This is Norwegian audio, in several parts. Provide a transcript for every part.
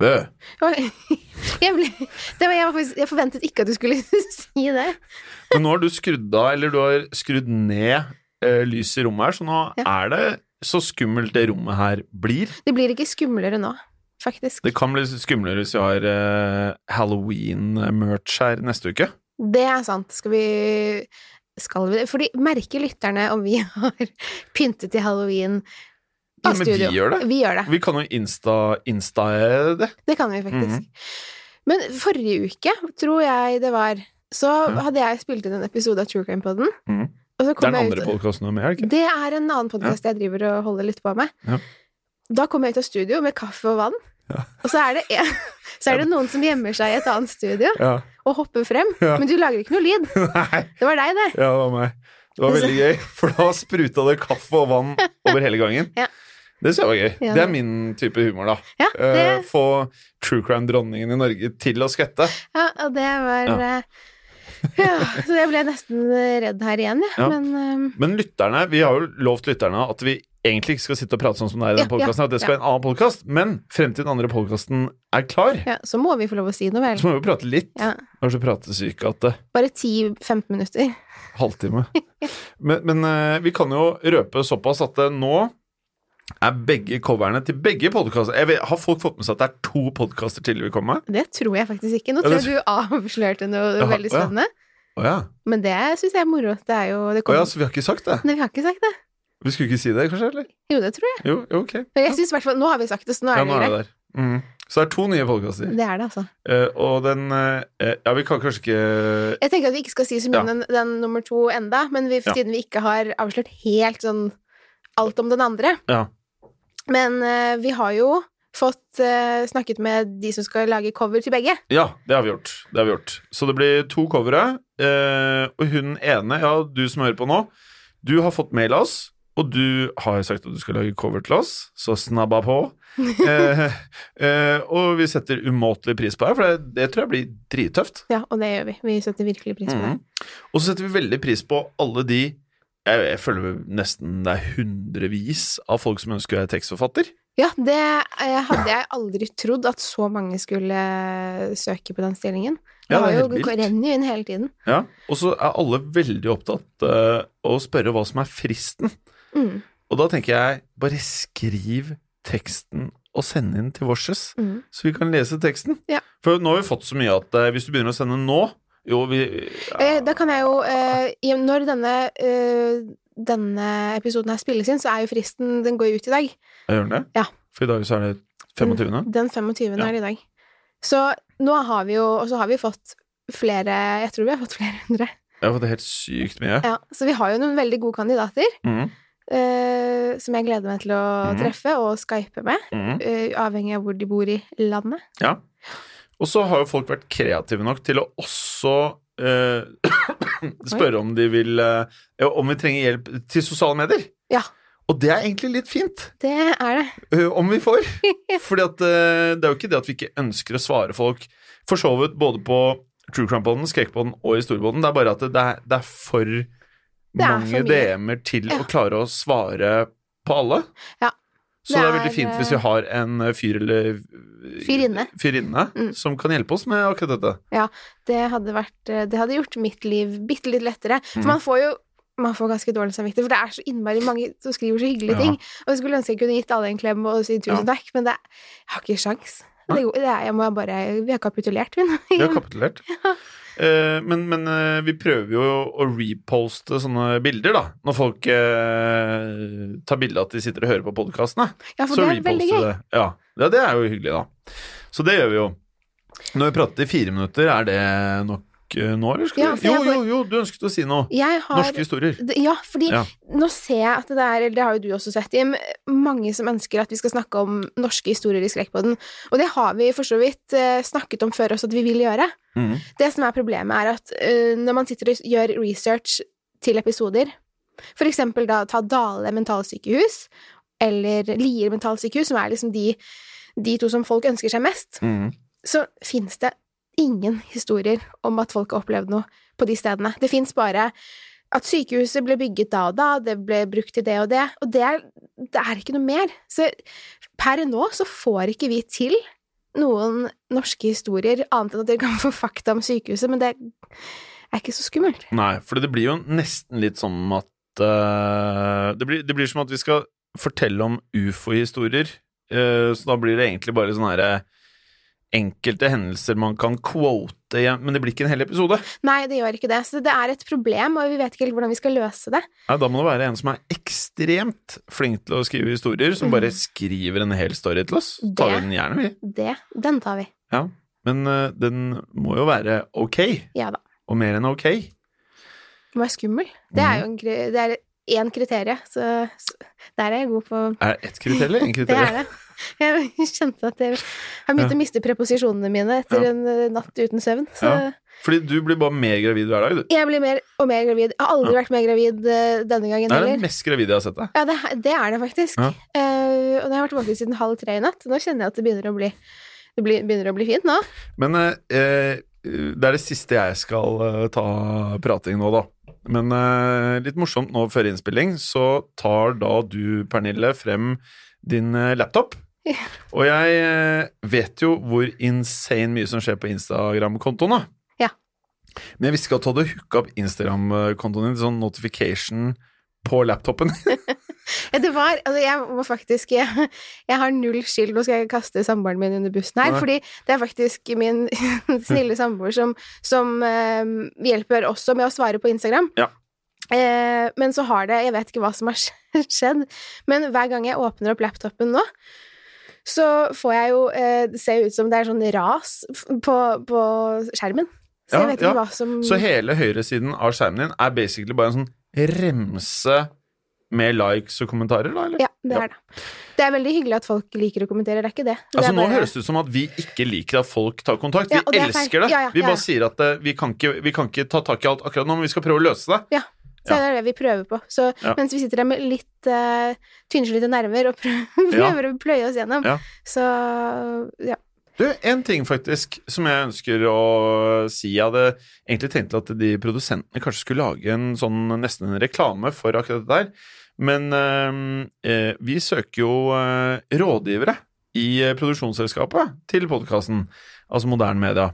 Bø. Jeg, ble, det var, jeg, faktisk, jeg forventet ikke at du skulle si det. Men nå har du skrudd av, eller du har skrudd ned eh, lyset i rommet her, så nå Ja. er det så skummelt det rommet her blir. Det blir ikke skumlere nå, faktisk. Det kan bli skumlere hvis vi har uh, halloween-merch her neste uke. Det er sant. Skal vi Skal vi det? Fordi merker lytterne om vi har pyntet til halloween Nei, men vi gjør det. Vi gjør det. Vi kan jo insta, insta det. Det kan vi faktisk. Mhm. Men forrige uke, tror jeg det var, så mm. hadde jeg spilt inn en episode av True Crime Poden. Mm. Det er den andre podkasten du har med, er det ikke? Det er en annen podkast jeg driver og holder litt på med. Ja. Da kom jeg ut av studio med kaffe og vann. Ja. Og så er, det en, så er det noen som gjemmer seg i et annet studio Ja. og hopper frem. Ja. Men du lager ikke noe lyd. Nei, Det var deg, det. ja, det var meg. Det var veldig gøy, for da spruta det kaffe og vann over hele gangen. Ja. Det synes jeg var gøy. Ja, det er min type humor, da. Ja, det... uh, få true crime-dronningen i Norge til å skvette. ja, og det var Ja. eh, ja, Så jeg ble nesten redd her igjen, jeg. Ja. Men eh, Men lytterne, vi har jo lovt lytterne at vi egentlig ikke skal sitte og prate sånn som det er i den podcasten, at det skal være en annen podkast. Men frem til den andre podkasten er klar, ja, så må vi få lov å si noe, vel. så må vi jo prate litt. Ja. Er så pratesyke at det Bare 10-15 minutter. Halvtime. Men, men uh, vi kan jo røpe såpass at eh, nå er begge coverne til begge podkaster Har folk fått med seg at det er to podkaster til vi kommer med? Det tror jeg faktisk ikke. Nå tror jeg du avslørte noe Jaha, veldig spennende. Å ja. Men det syns jeg er moro. Det er jo det Å ja, så vi har ikke sagt det? Nei, vi har ikke sagt det. Vi skulle ikke si det, kanskje? eller? Jo, det tror jeg. Jo, jo, ok. Men jeg synes hvert Nå har vi sagt det, så nå er Ja, det nå det greit. Mhm. Så det er to nye podkaster. Det er det, altså. Uh, og den uh, Ja, vi kan kanskje ikke Jeg tenker at vi ikke skal si så mye om den, den nummer to enda, men vi, siden vi ikke har avslørt helt sånn alt om den andre Ja. Men uh, vi har jo fått uh, snakket med de som skal lage cover til begge. Ja, det har vi gjort. Det har vi gjort. Så det blir to covere. Uh, og hun ene, ja, du som hører på nå, du har fått mail av oss, og du har sagt at du skal lage cover til oss, så snabba på. eh, eh, og vi setter umåtelig pris på det, for det, det tror jeg blir drittøft. Ja, og det gjør vi. Vi setter virkelig pris på det. Mhm. Og så setter vi veldig pris på alle de jeg, jeg føler nesten det er hundrevis av folk som ønsker å være tekstforfatter. Ja, det eh, hadde jeg aldri trodd at så mange skulle eh, søke på den stillingen. Det, Ja, det jo, renner jo inn hele tiden. Ja, Og så er alle veldig opptatt av å spørre hva som er fristen. Mm. Og da tenker jeg, bare skriv teksten og send inn til Vorses, Mm. så vi kan lese teksten. Ja. For nå har vi fått så mye at uh, hvis du begynner å sende nå Jo, vi Eh, da kan jeg jo eh, Når denne, eh, denne episoden her spilles inn, så er jo fristen Den går jo ut i dag. Gjør den det? Ja. For i dag så er det 25. Den 25. Ja. er i dag. Så nå har vi jo Og så har vi fått flere Jeg tror vi har fått flere hundre. Jeg har fått helt sykt mye. Ja, så vi har jo noen veldig gode kandidater Mm. Uh, som jeg gleder meg til å mm. treffe og skype med, mm. uh, avhengig av hvor de bor i landet. Ja. Og så har jo folk vært kreative nok til å også eh, spørre om de vil eh, Om vi trenger hjelp til sosiale medier. Ja. Og det er egentlig litt fint, Det er det. eh, om vi får. Fordi eh, det er jo ikke det at vi ikke ønsker å svare folk for så vidt både på True Crime-poden, Skrekkpoden og Historiepodden. Det er bare at det er, det er for er mange for. DM-er til Ja. å klare å svare på alle. Ja. Så det er, Det veldig er, fint hvis vi har en eh, fyr eller Fyrinne. fyrinne Mm. som kan hjelpe oss med akkurat dette. Ja, det hadde vært eh, Det hadde gjort mitt liv bitte litt lettere. For mm. man får jo man får ganske dårlig samvittighet, for det er så innmari mange som skriver så hyggelige Ja. ting. Og jeg skulle ønske jeg kunne gitt alle en klem og si tusen Ja. takk, men det, jeg har ikke sjans. Det, det jeg må bare Vi har kapitulert, vi nå. Vi har kapitulert. Eh, men men eh, vi prøver jo å reposte sånne bilder, da. Når folk eh, tar bilde av at de sitter og hører på podkastene. Ja, for Så det er veldig gøy. det. Ja. ja, det er jo hyggelig, da. Så det gjør vi jo. Når vi prater i fire minutter, er det nok nå, eller Ja, Jo, jo, jo, du ønsket å si noe. Jeg har Norske historier. Ja, fordi Ja. nå ser jeg at det er, det har jo du også sett, Jim, mange som ønsker at vi skal snakke om norske historier i Skrekkpodden. Og det har vi for så vidt eh, snakket om før også at vi vil gjøre. Mm. Det som er problemet, er at uh, når man sitter og gjør research til episoder, for eksempel da ta Dale mentalsykehus, eller Lier mentalsykehus, som er liksom de, de to som folk ønsker seg mest, mm. så fins det ingen historier om at folk har opplevd noe på de stedene. Det fins bare at sykehuset ble bygget da og da, det ble brukt til det og det, og det er, det er ikke noe mer. Så per nå så får ikke vi til noen norske historier, annet enn at dere kan få fakta om sykehuset, men det er ikke så skummelt. Nei, for det blir jo nesten litt som at uh, det, blir, det blir som at vi skal fortelle om ufo-historier. uh, så da blir det egentlig bare sånne herre enkelte hendelser man kan quote igjen, men det blir ikke en hel episode. Nei, det gjør ikke det, så det er et problem, og vi vet ikke helt hvordan vi skal løse det. Nei, da må det være en som er ekstremt flink til å skrive historier, som bare skriver en hel story til oss. Det, tar vi. Det- den gjerne, vi. Det, den tar vi. Ja. Men uh, den må jo være ok, Ja da. og mer enn ok. Den må være skummel. Det er jo en, det er én kriterie, så, så der er jeg god på Er det ett kriterium eller én Det kriterium? er det. Jeg kjente at jeg har begynt Ja. å miste preposisjonene mine etter en eh, natt uten søvn. Så. Fordi du blir bare mer gravid hver dag, du. jeg blir mer og mer gravid. Jeg har aldri vært mer gravid eh, denne gangen Det er heller. den mest gravide jeg har sett deg. Ja, det, det er det faktisk. Eh, og det har vært våken siden halv tre i natt. Nå kjenner jeg at det begynner å bli, det begynner å bli fint nå. Men eh, det er det siste jeg skal uh, ta prating nå, da. Men litt morsomt nå før innspilling, så tar da du, Pernille, frem din laptop. Ja. Og jeg eh, vet jo hvor insane mye som skjer på Instagram-kontoen. Ja. Men jeg visste ikke at du hadde hooka opp Instagram-kontoen din til sånn notification på laptopen. Ja, det var Altså, jeg må faktisk Jeg, jeg har null skyld. Nå skal jeg kaste samboeren min under bussen her, Nei. fordi det er faktisk min snille samboer som, som eh, hjelper også med å svare på Instagram. Ja. Eh, men så har det Jeg vet ikke hva som har skjedd, men hver gang jeg åpner opp laptopen nå, så får jeg jo eh, Det ser ut som det er sånn ras på, på skjermen. Så Ja, jeg vet ikke hva som Så hele høyresiden av skjermen din er basically bare en sånn remse med likes og kommentarer, da, eller? Ja, det er det. Det er veldig hyggelig at folk liker å kommentere, det er ikke det. det Altså bare... Nå høres det ut som at vi ikke liker at folk tar kontakt. Vi Ja, og det elsker det. Ja, ja, vi ja, bare ja. sier at eh, vi, kan ikke, vi kan ikke ta tak i alt akkurat nå, men vi skal prøve å løse det. Så det er det vi prøver på. Så mens vi sitter der med litt uh, tynnslitte nerver og prøver, å pløye oss gjennom, så ja. Du, en ting faktisk som jeg ønsker å si. Jeg hadde egentlig tenkt at de produsentene kanskje skulle lage en sånn nesten en reklame for akkurat det der. Men eh, eh, vi søker jo eh, rådgivere i eh, produksjonsselskapet til podkasten, altså moderne media.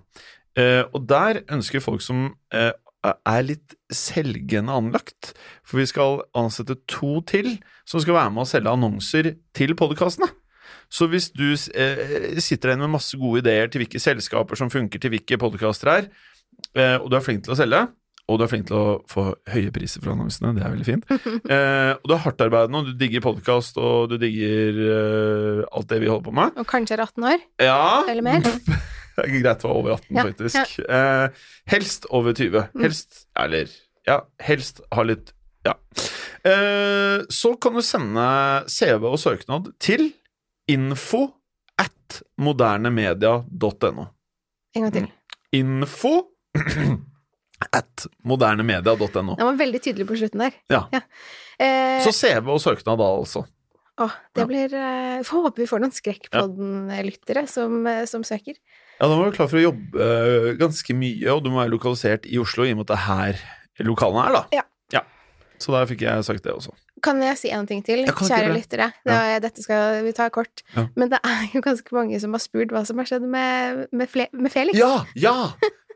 Eh, og der ønsker folk som eh, er litt selgende anlagt. For vi skal ansette to til som skal være med å selge annonser til podkastene. Så hvis du eh, sitter igjen med masse gode ideer til hvilke selskaper som funker til hvilke podkaster er, eh, og du er flink til å selge, og du er flink til å få høye priser for annonsene. Det er veldig fint. Eh, og du er hardtarbeidende, og du digger podkast, og du digger eh, alt det vi holder på med. Og kanskje er 18 år? Ja. Eller mer? Det er greit å være over 18, Ja, faktisk. Eh, helst over 20. Mm. Helst Eller ja, helst ha litt Ja. Eh, så kan du sende CV og søknad til info at modernemedia.no. En gang til. Info at modernemedia.no. Den var veldig tydelig på slutten der. Ja. Eh, Så CV og søknad da, altså. åh, det blir eh, Får håpe vi får noen Skrekkpodden-lyttere som, eh, som søker. Ja, da må du være klar for å jobbe øh, ganske mye, og du må være lokalisert i Oslo, i og med at det er her lokalene er, da. Ja. Så der fikk jeg sagt det også. Kan jeg si en ting til, Ja, kjære lyttere? det? er- Dette skal vi ta kort. Ja. Men det er jo ganske mange som har spurt hva som har skjedd med, med, Fle med Felix. Ja! Ja!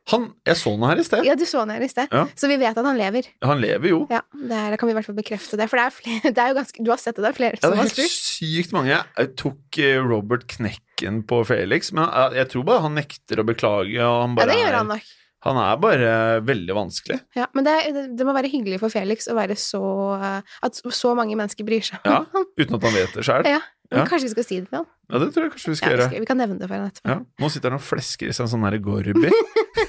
Han, jeg så han her i sted. Ja, du så han her i sted. Ja. Så vi vet at han lever. Han lever jo. Ja, det kan vi i hvert fall bekrefte det. For det er, flere, det er jo ganske Du har sett det, det er flere Ja, som det er helt sykt mange. Jeg tok eh, Robert Knekken på Felix, men jeg, jeg tror bare han nekter å beklage. Han Ja, det gjør han nok. Han er bare veldig vanskelig. Ja, men det, er- det, må være hyggelig for Felix å være så eh, At så mange mennesker bryr seg om Ja, ham. Uten at han vet det sjøl. Ja, Ja. Kanskje vi skal si det til han? Ja, det tror jeg kanskje vi Ja, skal vi, gjøre. skal, vi kan nevne det for han etterpå. Ja. Nå sitter han og flesker i seg en sånn derre Gorby.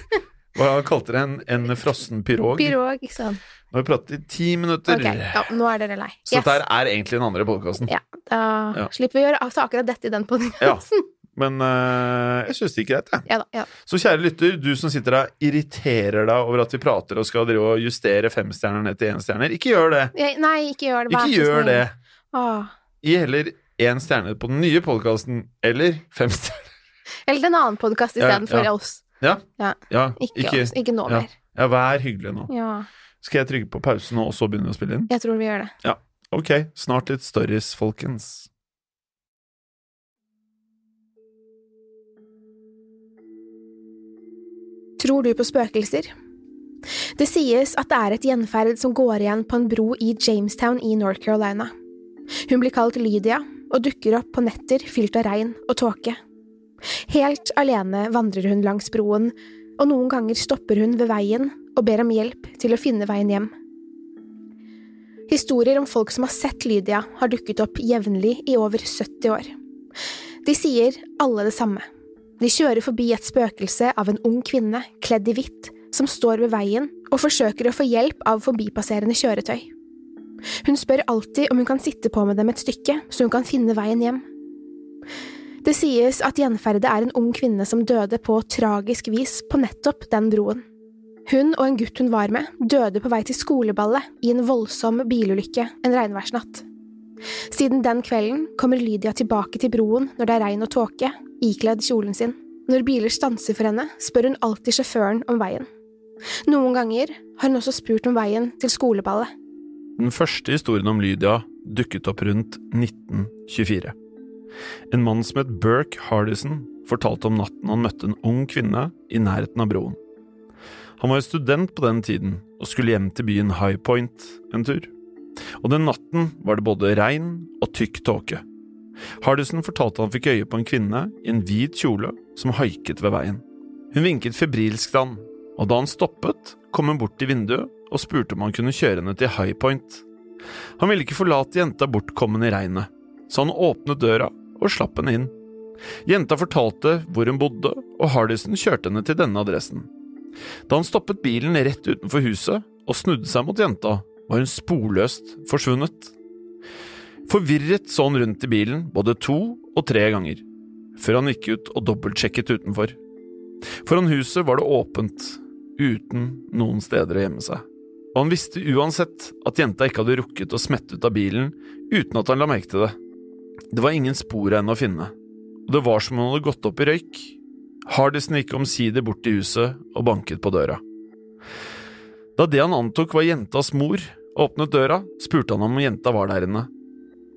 Hva kalte det? En, en frossen pirog? Pirog, ikke sant. Nå har vi pratet i ti minutter. Ok, ja, nå er dere lei. Så dette her er egentlig den andre podkasten. Ja, da Ja. slipper vi å gjøre ta akkurat dette i den Ja. Men eh, jeg syns det gikk greit, jeg. Ja. Ja. Så kjære lytter, du som sitter der irriterer deg over at vi prater og skal drive og justere femstjerner ned til énstjerner, ikke gjør det. Jeg, nei, ikke gjør det. Ikke gjør det. Åh. Gi heller én stjerne på den nye podkasten, eller fem stjerner. Eller en annen podkast Ja, istedenfor ja. oss. Ja. Ja. ja Ikke ikke, ikke nå mer. Ja, vær hyggelig nå. Ja, Skal jeg trykke på pause nå, og så begynne å spille inn? jeg tror vi gjør det. Ja. Ok, snart litt stories, folkens. Tror du på spøkelser? Det sies at det er et gjenferd som går igjen på en bro i Jamestown i North Carolina. Hun blir kalt Lydia og dukker opp på netter fylt av regn og tåke. Helt alene vandrer hun langs broen, og noen ganger stopper hun ved veien og ber om hjelp til å finne veien hjem. Historier om folk som har sett Lydia, har dukket opp jevnlig i over 70 år. De sier alle det samme. De kjører forbi et spøkelse av en ung kvinne kledd i hvitt som står ved veien og forsøker å få hjelp av forbipasserende kjøretøy. Hun spør alltid om hun kan sitte på med dem et stykke, så hun kan finne veien hjem. Det sies at gjenferdet er en ung kvinne som døde på tragisk vis på nettopp den broen. Hun og en gutt hun var med, døde på vei til skoleballet i en voldsom bilulykke en regnværsnatt. Siden den kvelden kommer Lydia tilbake til broen når det er regn og tåke, ikledd kjolen sin. Når biler stanser for henne, spør hun alltid sjåføren om veien. Noen ganger har hun også spurt om veien til skoleballet. Den første historien om Lydia dukket opp rundt 1924. En mann som het Burke Hardison fortalte om natten han møtte en ung kvinne i nærheten av broen. Han var jo student på den tiden og skulle hjem til byen High Point en tur. Og den natten var det både regn og tykk tåke. Hardison fortalte han fikk øye på en kvinne i en hvit kjole som haiket ved veien. Hun vinket febrilsk til han, og da han stoppet, kom hun bort til vinduet og spurte om han kunne kjøre henne til High Point. Han ville ikke forlate jenta bortkommen i regnet, så han åpnet døra og slapp henne inn. Jenta fortalte hvor hun bodde, og Hardison kjørte henne til denne adressen. Da han stoppet bilen rett utenfor huset og snudde seg mot jenta, var hun sporløst forsvunnet. Forvirret så han rundt i bilen både to og tre ganger, før han gikk ut og dobbeltsjekket utenfor. Foran huset var det åpent, uten noen steder å gjemme seg, og han visste uansett at jenta ikke hadde rukket å smette ut av bilen uten at han la merke til det. Det var ingen spor av henne å finne, og det var som om hun hadde gått opp i røyk. Hardison gikk omsider bort til huset og banket på døra. Da det han antok var jentas mor, åpnet døra, spurte han om jenta var der inne.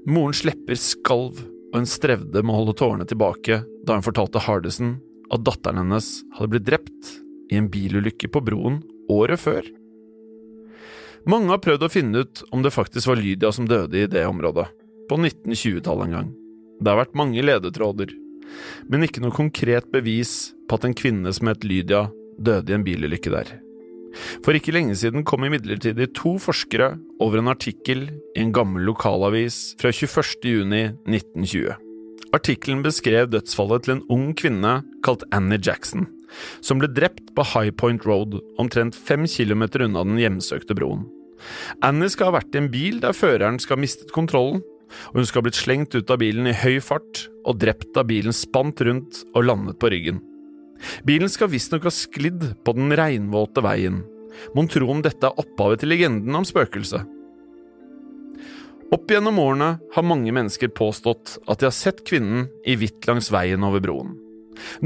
Morens lepper skalv, og hun strevde med å holde tårene tilbake da hun fortalte Hardison at datteren hennes hadde blitt drept i en bilulykke på broen året før. Mange har prøvd å finne ut om det faktisk var Lydia som døde i det området, på 1920-tallet en gang. Det har vært mange ledetråder, men ikke noe konkret bevis på at en kvinne som het Lydia, døde i en bilulykke der. For ikke lenge siden kom imidlertid to forskere over en artikkel i en gammel lokalavis fra 21. juni 1920. Artikkelen beskrev dødsfallet til en ung kvinne kalt Annie Jackson, som ble drept på High Point Road, omtrent fem kilometer unna den hjemsøkte broen. Annie skal ha vært i en bil der føreren skal ha mistet kontrollen, og hun skal ha blitt slengt ut av bilen i høy fart og drept da bilen spant rundt og landet på ryggen. Bilen skal visstnok ha sklidd på den regnvåte veien. Mon tro om dette er opphavet til legenden om spøkelset? Opp gjennom årene har mange mennesker påstått at de har sett kvinnen i hvitt langs veien over broen.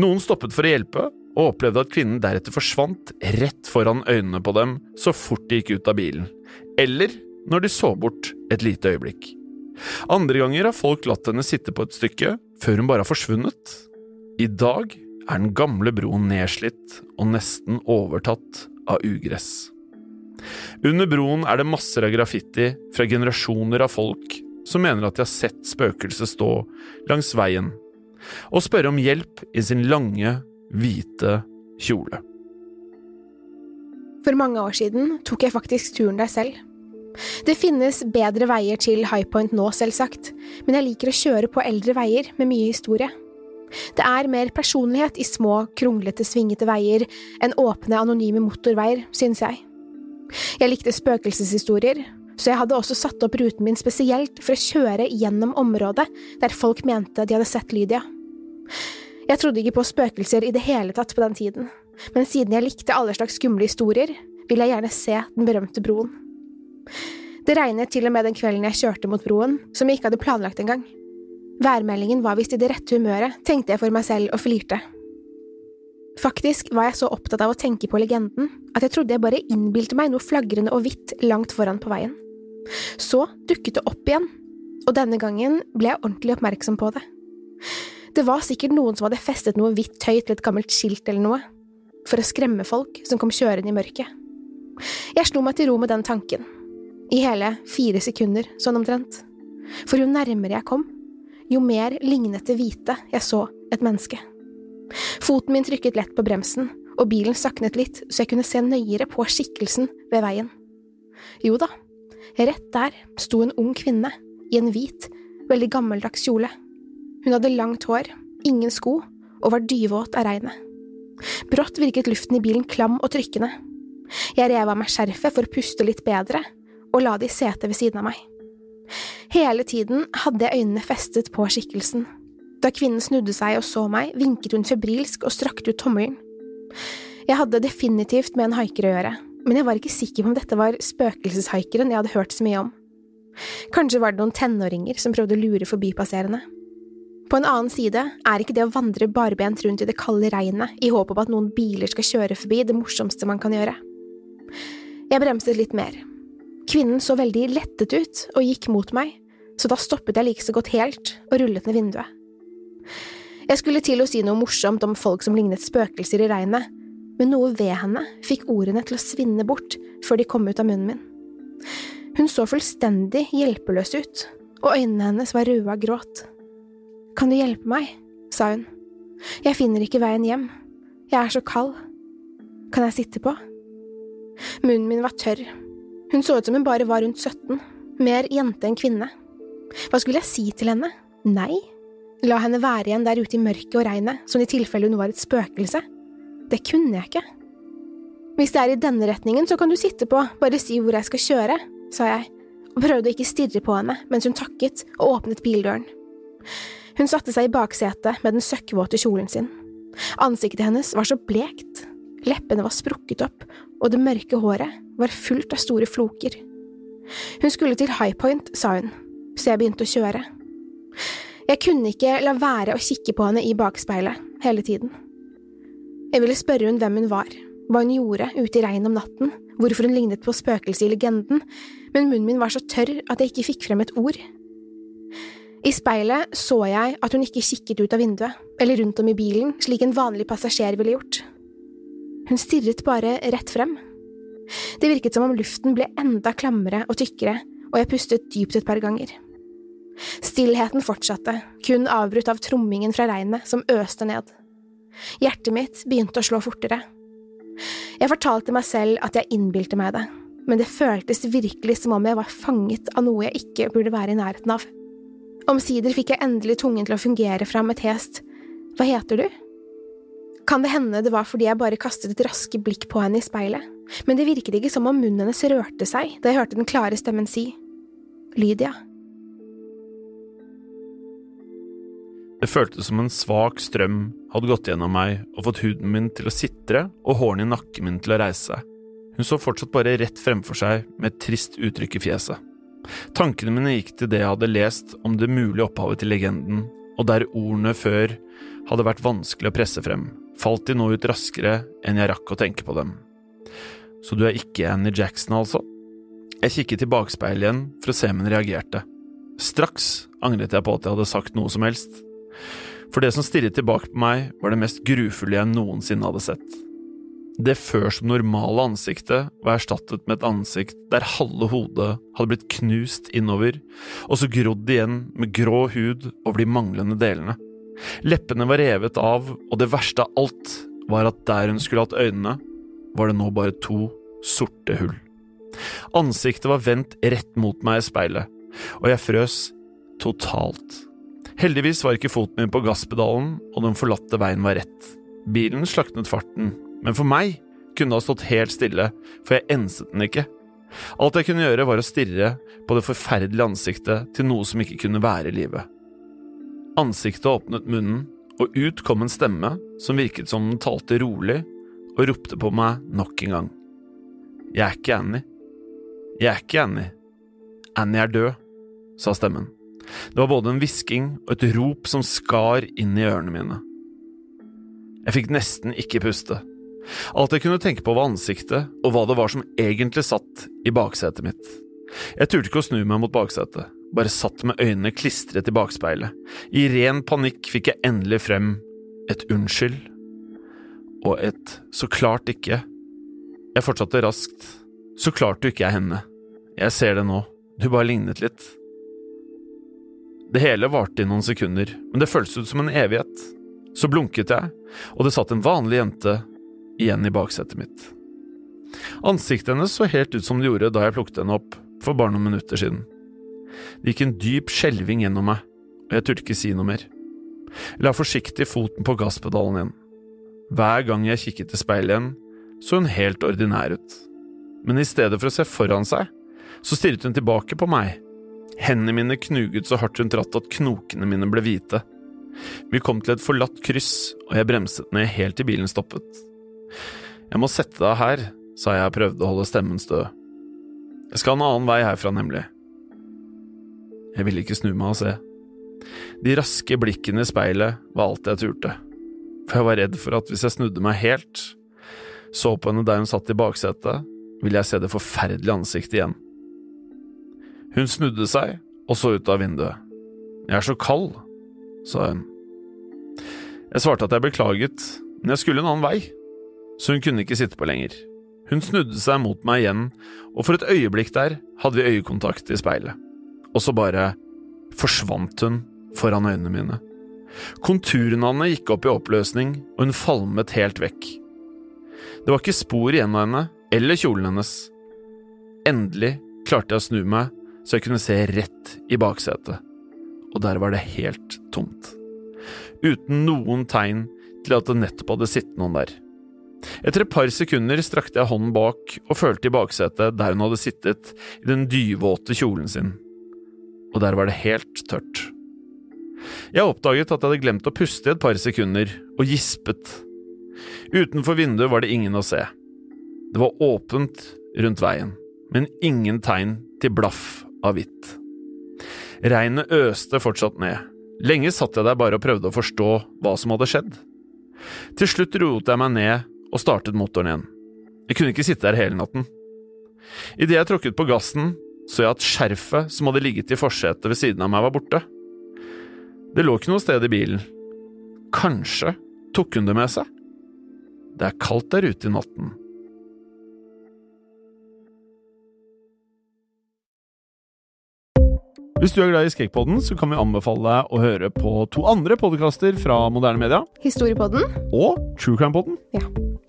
Noen stoppet for å hjelpe, og opplevde at kvinnen deretter forsvant rett foran øynene på dem så fort de gikk ut av bilen, eller når de så bort et lite øyeblikk. Andre ganger har folk latt henne sitte på et stykke før hun bare har forsvunnet. I dag er den gamle broen nedslitt og nesten overtatt av ugress. Under broen er det masser av graffiti fra generasjoner av folk som mener at de har sett spøkelset stå langs veien, og spørre om hjelp i sin lange, hvite kjole. For mange år siden tok jeg faktisk turen der selv. Det finnes bedre veier til High Point nå, selvsagt, men jeg liker å kjøre på eldre veier med mye historie. Det er mer personlighet i små, kronglete, svingete veier enn åpne, anonyme motorveier, synes jeg. Jeg likte spøkelseshistorier, så jeg hadde også satt opp ruten min spesielt for å kjøre gjennom området der folk mente de hadde sett Lydia. Jeg trodde ikke på spøkelser i det hele tatt på den tiden, men siden jeg likte alle slags skumle historier, ville jeg gjerne se den berømte broen. Det regnet til og med den kvelden jeg kjørte mot broen, som jeg ikke hadde planlagt engang. Værmeldingen var visst i det rette humøret, tenkte jeg for meg selv og flirte. Faktisk var jeg så opptatt av å tenke på legenden at jeg trodde jeg bare innbilte meg noe flagrende og hvitt langt foran på veien. Så dukket det opp igjen, og denne gangen ble jeg ordentlig oppmerksom på det. Det var sikkert noen som hadde festet noe hvitt tøy til et gammelt skilt eller noe, for å skremme folk som kom kjørende i mørket. Jeg slo meg til ro med den tanken, i hele fire sekunder, sånn omtrent. For jo nærmere jeg kom, jo mer lignet det hvite jeg så et menneske. Foten min trykket lett på bremsen, og bilen saknet litt så jeg kunne se nøyere på skikkelsen ved veien. Jo da, rett der sto en ung kvinne, i en hvit, veldig gammeldags kjole. Hun hadde langt hår, ingen sko, og var dyvåt av regnet. Brått virket luften i bilen klam og trykkende. Jeg rev av meg skjerfet for å puste litt bedre, og la det i setet ved siden av meg. Hele tiden hadde jeg øynene festet på skikkelsen. Da kvinnen snudde seg og så meg, vinket hun febrilsk og strakte ut tommelen. Jeg hadde definitivt med en haiker å gjøre, men jeg var ikke sikker på om dette var spøkelseshaikeren jeg hadde hørt så mye om. Kanskje var det noen tenåringer som prøvde å lure forbipasserende. På en annen side er ikke det å vandre barbent rundt i det kalde regnet i håp om at noen biler skal kjøre forbi, det morsomste man kan gjøre. Jeg bremset litt mer, Kvinnen så veldig lettet ut og gikk mot meg, så da stoppet jeg like så godt helt og rullet ned vinduet. Jeg skulle til å si noe morsomt om folk som lignet spøkelser i regnet, men noe ved henne fikk ordene til å svinne bort før de kom ut av munnen min. Hun så fullstendig hjelpeløs ut, og øynene hennes var røde av gråt. Kan du hjelpe meg? sa hun. Jeg finner ikke veien hjem. Jeg er så kald. Kan jeg sitte på? Munnen min var tørr, hun så ut som hun bare var rundt 17, mer jente enn kvinne. Hva skulle jeg si til henne? Nei? La henne være igjen der ute i mørket og regnet, som i tilfelle hun var et spøkelse? Det kunne jeg ikke. Hvis det er i denne retningen, så kan du sitte på, bare si hvor jeg skal kjøre, sa jeg, og prøvde å ikke stirre på henne mens hun takket og åpnet bildøren. Hun satte seg i baksetet med den søkkvåte kjolen sin. Ansiktet hennes var så blekt, leppene var sprukket opp, og det mørke håret var fullt av store floker. Hun skulle til High Point, sa hun, så jeg begynte å kjøre. Jeg kunne ikke la være å kikke på henne i bakspeilet hele tiden. Jeg ville spørre hun hvem hun var, hva hun gjorde ute i regnet om natten, hvorfor hun lignet på spøkelset i legenden, men munnen min var så tørr at jeg ikke fikk frem et ord. I speilet så jeg at hun ikke kikket ut av vinduet, eller rundt om i bilen, slik en vanlig passasjer ville gjort. Hun stirret bare rett frem. Det virket som om luften ble enda klammere og tykkere, og jeg pustet dypt et par ganger. Stillheten fortsatte, kun avbrutt av trommingen fra regnet som øste ned. Hjertet mitt begynte å slå fortere. Jeg fortalte meg selv at jeg innbilte meg det, men det føltes virkelig som om jeg var fanget av noe jeg ikke burde være i nærheten av. Omsider fikk jeg endelig tungen til å fungere fram et hest. Hva heter du? Kan det hende det var fordi jeg bare kastet et raske blikk på henne i speilet, men det virket ikke som om munnen hennes rørte seg da jeg hørte den klare stemmen si Lydia. Det føltes som en svak strøm hadde gått gjennom meg og fått huden min til å sitre og hårene i nakken min til å reise seg. Hun så fortsatt bare rett fremfor seg med et trist uttrykk i fjeset. Tankene mine gikk til det jeg hadde lest om det mulige opphavet til legenden, og der ordene før hadde vært vanskelig å presse frem, falt de nå ut raskere enn jeg rakk å tenke på dem. Så du er ikke Annie Jackson, altså? Jeg kikket i bakspeilet igjen for å se om hun reagerte. Straks angret jeg på at jeg hadde sagt noe som helst. For det som stirret tilbake på meg, var det mest grufulle jeg noensinne hadde sett. Det før som normale ansiktet var erstattet med et ansikt der halve hodet hadde blitt knust innover, og så grodd igjen med grå hud over de manglende delene. Leppene var revet av, og det verste av alt var at der hun skulle hatt øynene, var det nå bare to sorte hull. Ansiktet var vendt rett mot meg i speilet, og jeg frøs totalt. Heldigvis var ikke foten min på gasspedalen, og den forlatte veien var rett. Bilen slaknet farten, men for meg kunne det ha stått helt stille, for jeg enset den ikke. Alt jeg kunne gjøre, var å stirre på det forferdelige ansiktet til noe som ikke kunne være livet. Ansiktet åpnet munnen, og ut kom en stemme som virket som den talte rolig og ropte på meg nok en gang. Jeg er ikke Annie. Jeg er ikke Annie. Annie er død, sa stemmen. Det var både en hvisking og et rop som skar inn i ørene mine. Jeg fikk nesten ikke puste. Alt jeg kunne tenke på var ansiktet og hva det var som egentlig satt i baksetet mitt. Jeg turte ikke å snu meg mot baksetet bare satt med øynene klistret i bakspeilet. I ren panikk fikk jeg endelig frem et unnskyld og et så klart ikke. Jeg fortsatte raskt. Så klart du ikke er henne. Jeg ser det nå, du bare lignet litt. Det hele varte i noen sekunder, men det føltes ut som en evighet. Så blunket jeg, og det satt en vanlig jente igjen i baksetet mitt. Ansiktet hennes så helt ut som det gjorde da jeg plukket henne opp for bare noen minutter siden. Det gikk en dyp skjelving gjennom meg, og jeg turte ikke si noe mer. Jeg la forsiktig foten på gasspedalen igjen. Hver gang jeg kikket i speilet igjen, så hun helt ordinær ut. Men i stedet for å se foran seg, så stirret hun tilbake på meg. Hendene mine knuget så hardt hun tratt at knokene mine ble hvite. Vi kom til et forlatt kryss, og jeg bremset ned helt til bilen stoppet. Jeg må sette deg her, sa jeg og prøvde å holde stemmen stø. Jeg skal en annen vei herfra, nemlig. Jeg ville ikke snu meg og se. De raske blikkene i speilet var alt jeg turte, for jeg var redd for at hvis jeg snudde meg helt, så på henne der hun satt i baksetet, ville jeg se det forferdelige ansiktet igjen. Hun snudde seg og så ut av vinduet. Jeg er så kald, sa hun. Jeg svarte at jeg beklaget, men jeg skulle en annen vei, så hun kunne ikke sitte på lenger. Hun snudde seg mot meg igjen, og for et øyeblikk der hadde vi øyekontakt i speilet og så bare forsvant hun foran øynene mine. Konturene hennes gikk opp i oppløsning, og hun falmet helt vekk. Det var ikke spor igjen av henne eller kjolen hennes. Endelig klarte jeg å snu meg så jeg kunne se rett i baksetet, og der var det helt tomt. Uten noen tegn til at det nettopp hadde sittet noen der. Etter et par sekunder strakte jeg hånden bak og følte i baksetet der hun hadde sittet i den dyvåte kjolen sin og der var det helt tørt. Jeg oppdaget at jeg hadde glemt å puste i et par sekunder, og gispet. Utenfor vinduet var det ingen å se. Det var åpent rundt veien, men ingen tegn til blaff av hvitt. Regnet øste fortsatt ned. Lenge satt jeg der bare og prøvde å forstå hva som hadde skjedd. Til slutt roet jeg meg ned og startet motoren igjen. Jeg kunne ikke sitte der hele natten. Idet jeg tråkket på gassen, så jeg at skjerfet som hadde ligget i forsetet ved siden av meg, var borte. Det lå ikke noe sted i bilen. Kanskje tok hun det med seg? Det er kaldt der ute i natten. Hvis du er glad i Skrekkpodden, så kan vi anbefale deg å høre på to andre podkaster fra moderne media. Historiepodden. Og True Crime-podden. Ja.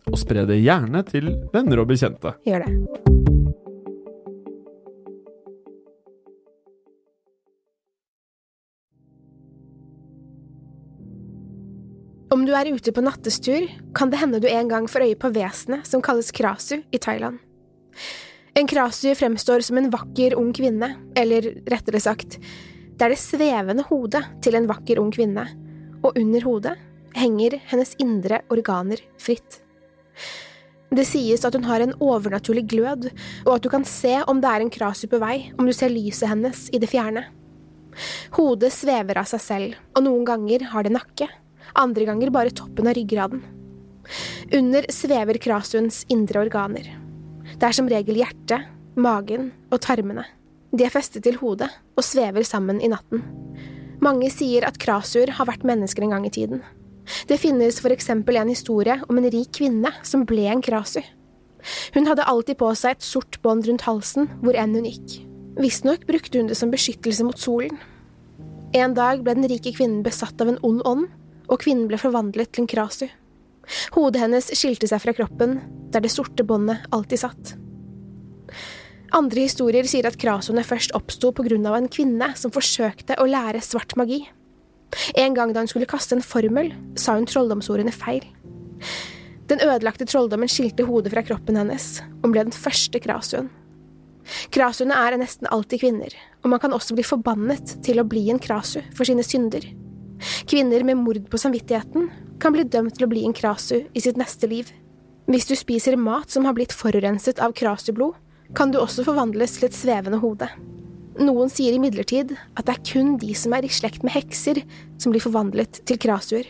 og spre det gjerne til venner og bekjente. Gjør det. Om du er ute på nattestur, kan det hende du en gang får øye på vesenet som kalles krasu i Thailand. En krasu fremstår som en vakker, ung kvinne, eller rettere sagt, det er det svevende hodet til en vakker, ung kvinne, og under hodet henger hennes indre organer fritt. Det sies at hun har en overnaturlig glød, og at du kan se om det er en krasu på vei om du ser lyset hennes i det fjerne. Hodet svever av seg selv, og noen ganger har det nakke, andre ganger bare toppen av ryggraden. Under svever krasuens indre organer. Det er som regel hjertet, magen og tarmene. De er festet til hodet og svever sammen i natten. Mange sier at krasuer har vært mennesker en gang i tiden. Det finnes for eksempel en historie om en rik kvinne som ble en krasu. Hun hadde alltid på seg et sort bånd rundt halsen hvor enn hun gikk. Visstnok brukte hun det som beskyttelse mot solen. En dag ble den rike kvinnen besatt av en ond ånd, og kvinnen ble forvandlet til en krasu. Hodet hennes skilte seg fra kroppen, der det sorte båndet alltid satt. Andre historier sier at krasuene først oppsto av en kvinne som forsøkte å lære svart magi. En gang da hun skulle kaste en formel, sa hun trolldomsordene feil. Den ødelagte trolldommen skilte hodet fra kroppen hennes, og ble den første krasuen. Krasuene er nesten alltid kvinner, og man kan også bli forbannet til å bli en krasu for sine synder. Kvinner med mord på samvittigheten kan bli dømt til å bli en krasu i sitt neste liv. Hvis du spiser mat som har blitt forurenset av krasublod, kan du også forvandles til et svevende hode. Noen sier imidlertid at det er kun de som er i slekt med hekser, som blir forvandlet til krasuer.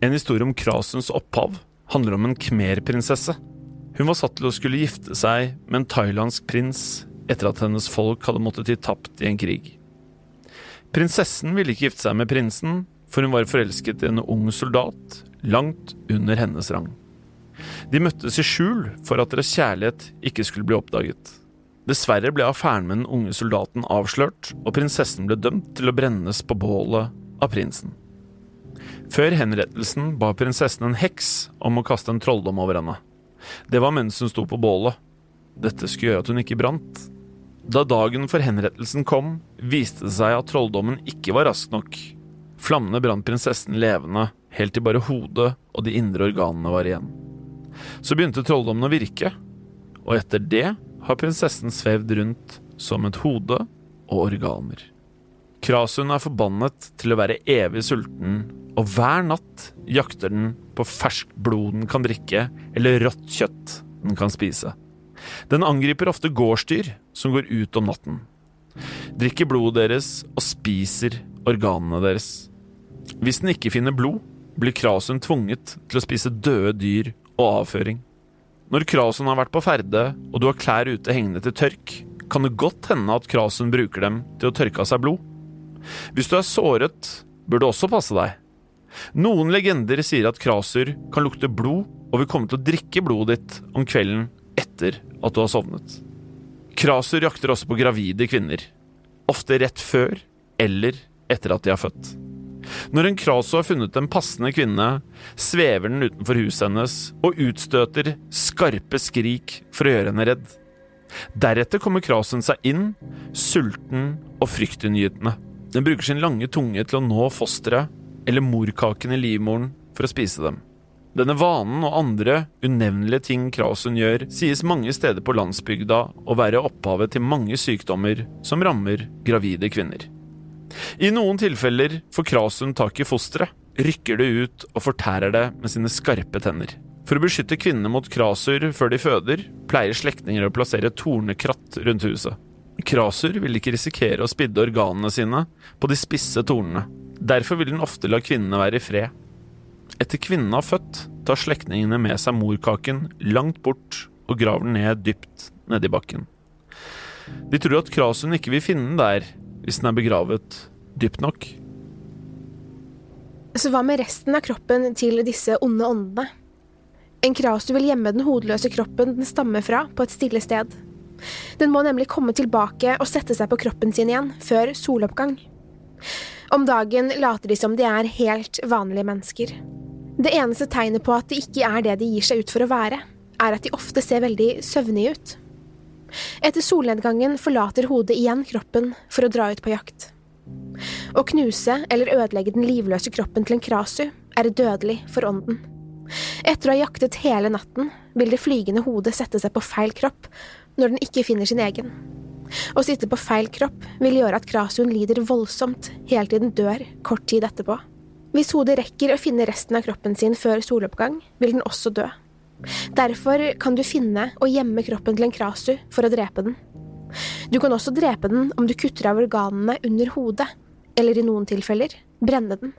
En historie om krasuens opphav handler om en khmer-prinsesse. Hun var satt til å skulle gifte seg med en thailandsk prins etter at hennes folk hadde måttet gi tapt i en krig. Prinsessen ville ikke gifte seg med prinsen, for hun var forelsket i en ung soldat langt under hennes rang. De møttes i skjul for at deres kjærlighet ikke skulle bli oppdaget. Dessverre ble affæren med den unge soldaten avslørt, og prinsessen ble dømt til å brennes på bålet av prinsen. Før henrettelsen ba prinsessen en heks om å kaste en trolldom over henne. Det var mens hun sto på bålet. Dette skulle gjøre at hun ikke brant. Da dagen for henrettelsen kom, viste det seg at trolldommen ikke var rask nok. Flammene brant prinsessen levende, helt til bare hodet og de indre organene var igjen. Så begynte trolldommen å virke, og etter det har prinsessen svevd rundt som et hode og organer. Krasun er forbannet til å være evig sulten, og hver natt jakter den på ferskt blod den kan drikke, eller rått kjøtt den kan spise. Den angriper ofte gårdsdyr som går ut om natten, drikker blodet deres og spiser organene deres. Hvis den ikke finner blod, blir Krasun tvunget til å spise døde dyr og avføring. Når Krasun har vært på ferde, og du har klær ute hengende til tørk, kan det godt hende at Krasun bruker dem til å tørke av seg blod. Hvis du er såret, bør du også passe deg. Noen legender sier at krasur kan lukte blod og vil komme til å drikke blodet ditt om kvelden etter at du har sovnet. Krasur jakter også på gravide kvinner, ofte rett før eller etter at de har født. Når en krasu har funnet en passende kvinne, svever den utenfor huset hennes og utstøter skarpe skrik for å gjøre henne redd. Deretter kommer krasen seg inn, sulten og fryktinngytende. Den bruker sin lange tunge til å nå fosteret eller morkaken i livmoren for å spise dem. Denne vanen og andre unevnelige ting Krasun gjør, sies mange steder på landsbygda å være opphavet til mange sykdommer som rammer gravide kvinner. I noen tilfeller får Krasun tak i fosteret, rykker det ut og fortærer det med sine skarpe tenner. For å beskytte kvinnene mot krasur før de føder, pleier slektninger å plassere tornekratt rundt huset. Krasur vil ikke risikere å spidde organene sine på de spisse tornene. Derfor vil den ofte la kvinnene være i fred. Etter kvinnen har født, tar slektningene med seg morkaken langt bort og graver den ned dypt nedi bakken. De tror at Krasun ikke vil finne den der hvis den er begravet dypt nok. Så hva med resten av kroppen til disse onde åndene? En krasu vil gjemme den hodeløse kroppen den stammer fra, på et stille sted. Den må nemlig komme tilbake og sette seg på kroppen sin igjen, før soloppgang. Om dagen later de som de er helt vanlige mennesker. Det eneste tegnet på at de ikke er det de gir seg ut for å være, er at de ofte ser veldig søvnige ut. Etter solnedgangen forlater hodet igjen kroppen for å dra ut på jakt. Å knuse eller ødelegge den livløse kroppen til en krasu er dødelig for ånden. Etter å ha jaktet hele natten vil det flygende hodet sette seg på feil kropp når den ikke finner sin egen. Å sitte på feil kropp vil gjøre at krasuen lider voldsomt helt til den dør kort tid etterpå. Hvis hodet rekker å finne resten av kroppen sin før soloppgang, vil den også dø. Derfor kan du finne og gjemme kroppen til en krasu for å drepe den. Du kan også drepe den om du kutter av organene under hodet, eller i noen tilfeller brenne den.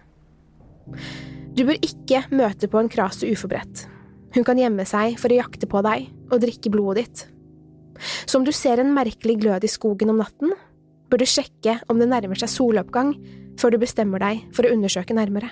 Du bør ikke møte på en krasu uforberedt. Hun kan gjemme seg for å jakte på deg og drikke blodet ditt. Så om du ser en merkelig glød i skogen om natten, bør du sjekke om det nærmer seg soloppgang før du bestemmer deg for å undersøke nærmere.